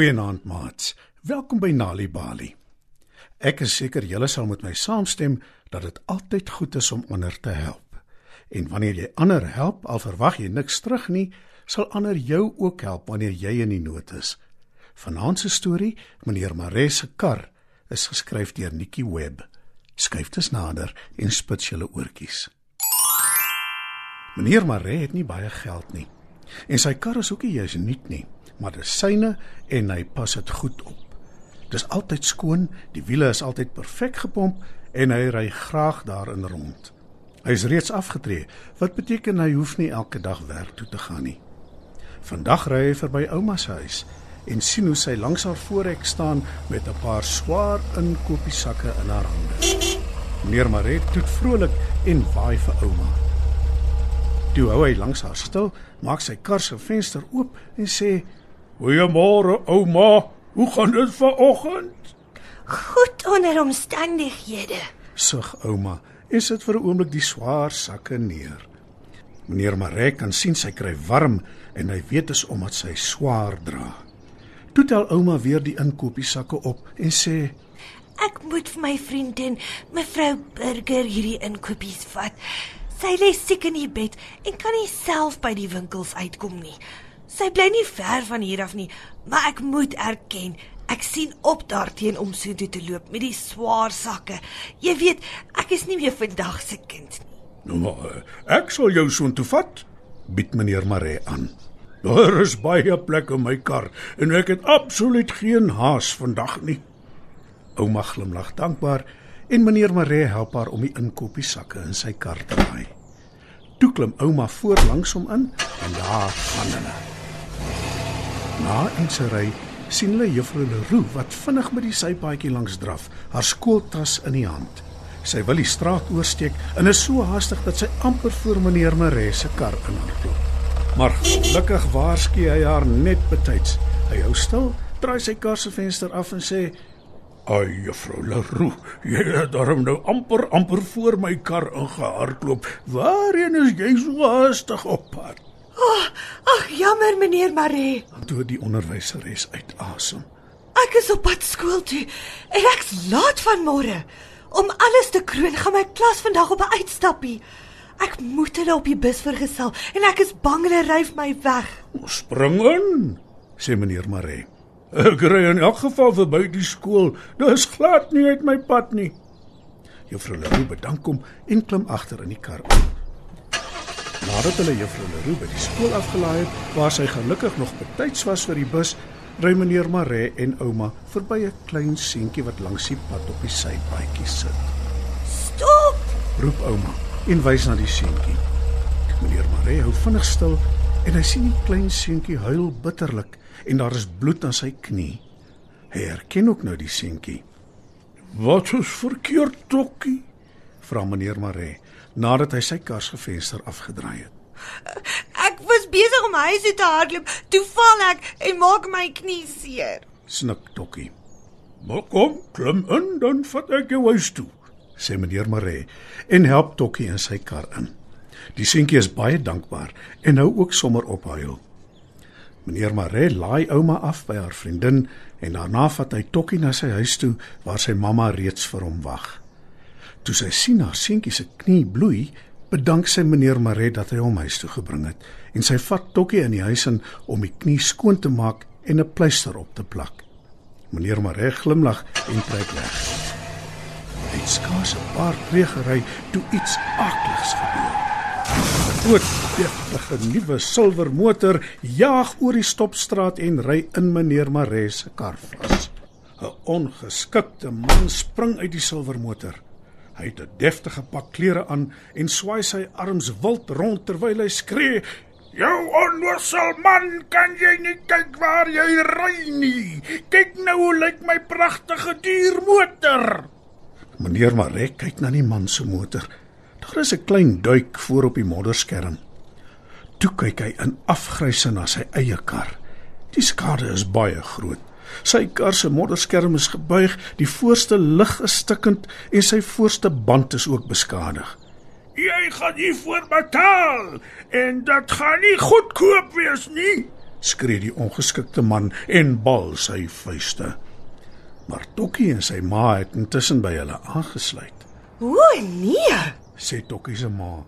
Goeienaand maats. Welkom by Nali Bali. Ek is seker julle sal met my saamstem dat dit altyd goed is om ander te help. En wanneer jy ander help, al verwag jy niks terug nie, sal ander jou ook help wanneer jy in die nood is. Vanaand se storie, meneer Maree se kar, is geskryf deur Nikki Webb. Skryf dit nader en spits julle oortjies. Meneer Maree het nie baie geld nie. En sy kar is ook nie juis nuut nie, maar dit syne en hy pas dit goed op. Dis altyd skoon, die wiele is altyd perfek gepomp en hy ry graag daarin rond. Hy is reeds afgetree, wat beteken hy hoef nie elke dag werk toe te gaan nie. Vandag ry hy verby ouma se huis en sien hoe sy langs haar voorhek staan met 'n paar swaar inkopiesakke in haar hande. Meneer Maret toet vrolik en waai vir ouma. Toe hou hy langs haar stil, maak sy kar se venster oop en sê: "Goeiemôre, ouma. Hoe gaan dit vanoggend?" Goed onder omstandighede. Sug ouma en sit vir 'n oomblik die swaar sakke neer. Meneer Marek kan sien sy kry warm en hy weet dit is omdat sy swaar dra. Toe tel ouma weer die inkopiesakke op en sê: Ek moet vir my vriendin, mevrou Burger, hierdie inkopies vat. Sy lê siek in die bed en kan nie self by die winkels uitkom nie. Sy bly nie ver van hier af nie, maar ek moet erken, ek sien op daarteen om soontoe te loop met die swaar sakke. Jy weet, ek is nie meer vandag se kind nie. Nou maar, eh, ek sal jou soontoe vat, bied meneer Maree aan. Daar is baie plek in my kar en ek het absoluut geen haas vandag nie. Ouma glimlag dankbaar en meneer Maree help haar om die inkopiesakke in sy kar te draai. Toe klim ouma voor langs hom in en daar gaan hulle. Na eens ry sien hulle juffrou Leroux wat vinnig met die sypaadjie langs draf, haar skooltas in die hand. Sy wil die straat oorsteek en is so haastig dat sy amper voor meneer Maree se kar inhardloop. Maar gelukkig waarsku hy haar net betyds. Hy hou stil, draai sy kar se venster af en sê: "Ai, juffrou Leroux, jy het darm nou amper amper voor my kar ingehardloop. Waarheen is jy so haastig op pad?" Oh, ag jammer meneer Maree. Toe die onderwyseres uit asem. Ek is op pad skool toe en ek's laat van môre. Om alles te kroon gaan my klas vandag op 'n uitstappie. Ek moet hulle op die bus vergesel en ek is bang hulle ryf my weg. "Spring in," sê meneer Maree. "Ek ry in elk geval verby die skool. Dis glad nie uit my pad nie." Juffrou Leroux bedank hom en klim agter in die kar in. Nadat hulle Juffrou Leroux by die skool afgelaai het, waar sy gelukkig nog betyds was vir die bus, ry meneer Maree en ouma verby 'n klein seentjie wat langs die pad op die sypaadjie sit. Stop! Roep ouma en wys na die seentjie. Meneer Maree hou vinnig stil en hy sien die klein seentjie huil bitterlik en daar is bloed aan sy knie. Hy herken ook nou die seentjie. "Wat is verkeerd, Tokkie?" vra meneer Maree nadat hy sy kar se venster afgedraai het. Ek was besig om huis toe te hardloop, toe val ek en maak my knie seer. Snik Tokkie, "Maar kom, klim in, dan vat ek jou huis toe." sê meneer Maree en help Tokkie in sy kar in. Die seentjie is baie dankbaar en hou ook sommer op huil. Meneer Maree laai ouma af by haar vriendin en daarna vat hy Tokkie na sy huis toe waar sy mamma reeds vir hom wag. Toe sy sien haar seentjie se knie bloei, bedank sy meneer Maree dat hy hom huis toe gebring het en sy vat Tokkie in die huis in om die knie skoon te maak en 'n pleister op te plak. Meneer Maree glimlag en trek weg. Hy het skaars 'n paar tree gery toe iets akligs gebeur. 'n Groot, deftige nuwe silwer motor jaag oor die stopstraat en ry in meneer Maree se kar vas. 'n Ongeskikte man spring uit die silwer motor. Hy het 'n deftige pak klere aan en swaai sy arms wild rond terwyl hy skree: "Jou onnoosel man, kan jy nie kyk waar jy ry nie? Kyk nou hoe lyk my pragtige duur motor." Meneer Marek kyk na die man se motor. Daar is 'n klein duik voor op die modderskerm. Toe kyk hy in afgryse na sy eie kar. Die skade is baie groot. Sy kar se modderskerm is gebuig, die voorste lig is stikkend en sy voorste band is ook beskadig. "Jy gaan hiervoor betaal en dit gaan nie goedkoop wees nie." skree die ongeskikte man en bal sy vuiste. Maar Tokkie en sy ma het intussen by hulle aangesluit. O nee. Sê Tokkie se ma.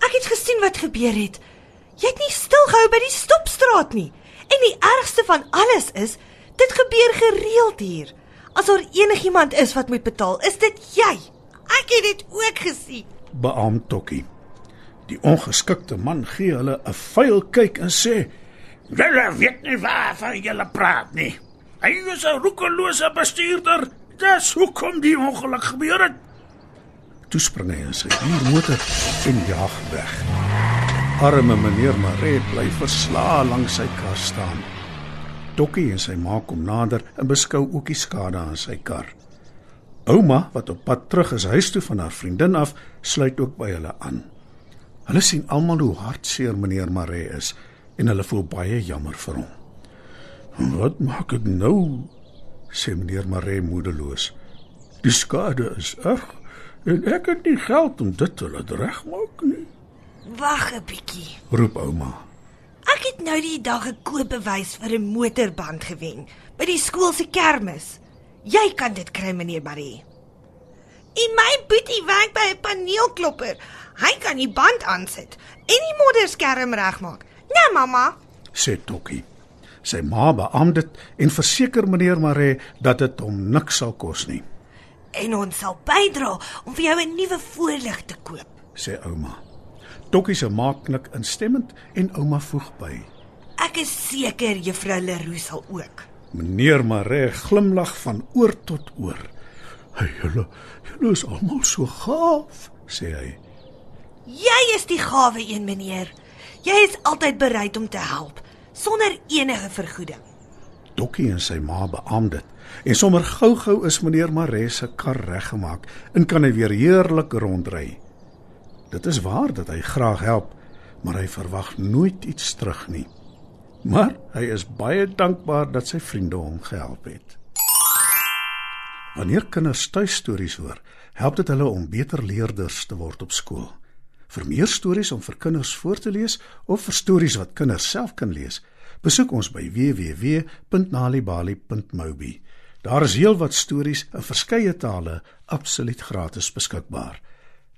Ek het gesien wat gebeur het. Jy het nie stilgehou by die stopstraat nie. En die ergste van alles is, dit gebeur gereeld hier. As daar enigiemand is wat moet betaal, is dit jy. Ek het dit ook gesien. Beam Tokkie. Die ongeskikte man gee hulle 'n vuil kyk en sê: "Julle weet nie waarvan julle praat nie. Hy is 'n roekelose bestuurder. Dis hoekom die ongeluk gebeur het." Toe spring hy in sy huurmotor en jaag weg. Arme meneer Maree bly verslae langs sy kar staan. Dokkie en sy ma kom nader en beskou ook die skade aan sy kar. Ouma, wat op pad terug is huis toe van haar vriendin af, sluit ook by hulle aan. Hulle sien almal hoe hartseer meneer Maree is en hulle voel baie jammer vir hom. "Wat maak ek nou?" sê meneer Maree moedeloos. "Die skade is erg en ek het nie geld om dit te laat regmaak nie." Wag 'n bietjie. roep ouma. Ek het nou die dag 'n koopbewys vir 'n motorband gewen by die skool se kermis. Jy kan dit kry, meneer Marie. En my boetie werk by 'n paneelklopper. Hy kan die band aansit en die modderskerm regmaak. Nee, mamma. sê Tokkie. Sy ma beamoed dit en verseker meneer Maree dat dit hom niks sal kos nie, En ons sal bydra om vir jou 'n nuwe voorlig te koop. sê ouma. Tokkie se ma knik instemmend en ouma voeg by. Ek is seker juffrou Leroux sal ook. Meneer Maree glimlag van oor tot oor. "Hey, julle, julle is almal so gaaf," sê hy. Jy is die gawe een, meneer. Jy is altyd bereid om te help sonder enige vergoeding. Dokkie en sy ma beamoed dit. En sommer gou-gou is meneer Maree se kar reggemaak en kan hy weer heerlik rondry. Dit is waar dat hy graag help, maar hy verwag nooit iets terug nie. Maar hy is baie dankbaar dat sy vriende hom gehelp het. Wanneer kinders tuistories hoor, help dit hulle om beter leerders te word op skool. Vir meer stories om vir kinders voor te lees of vir stories wat kinders self kan lees, besoek ons by www.nalibali.mobi. Daar is heelwat stories in verskeie tale absoluut gratis beskikbaar.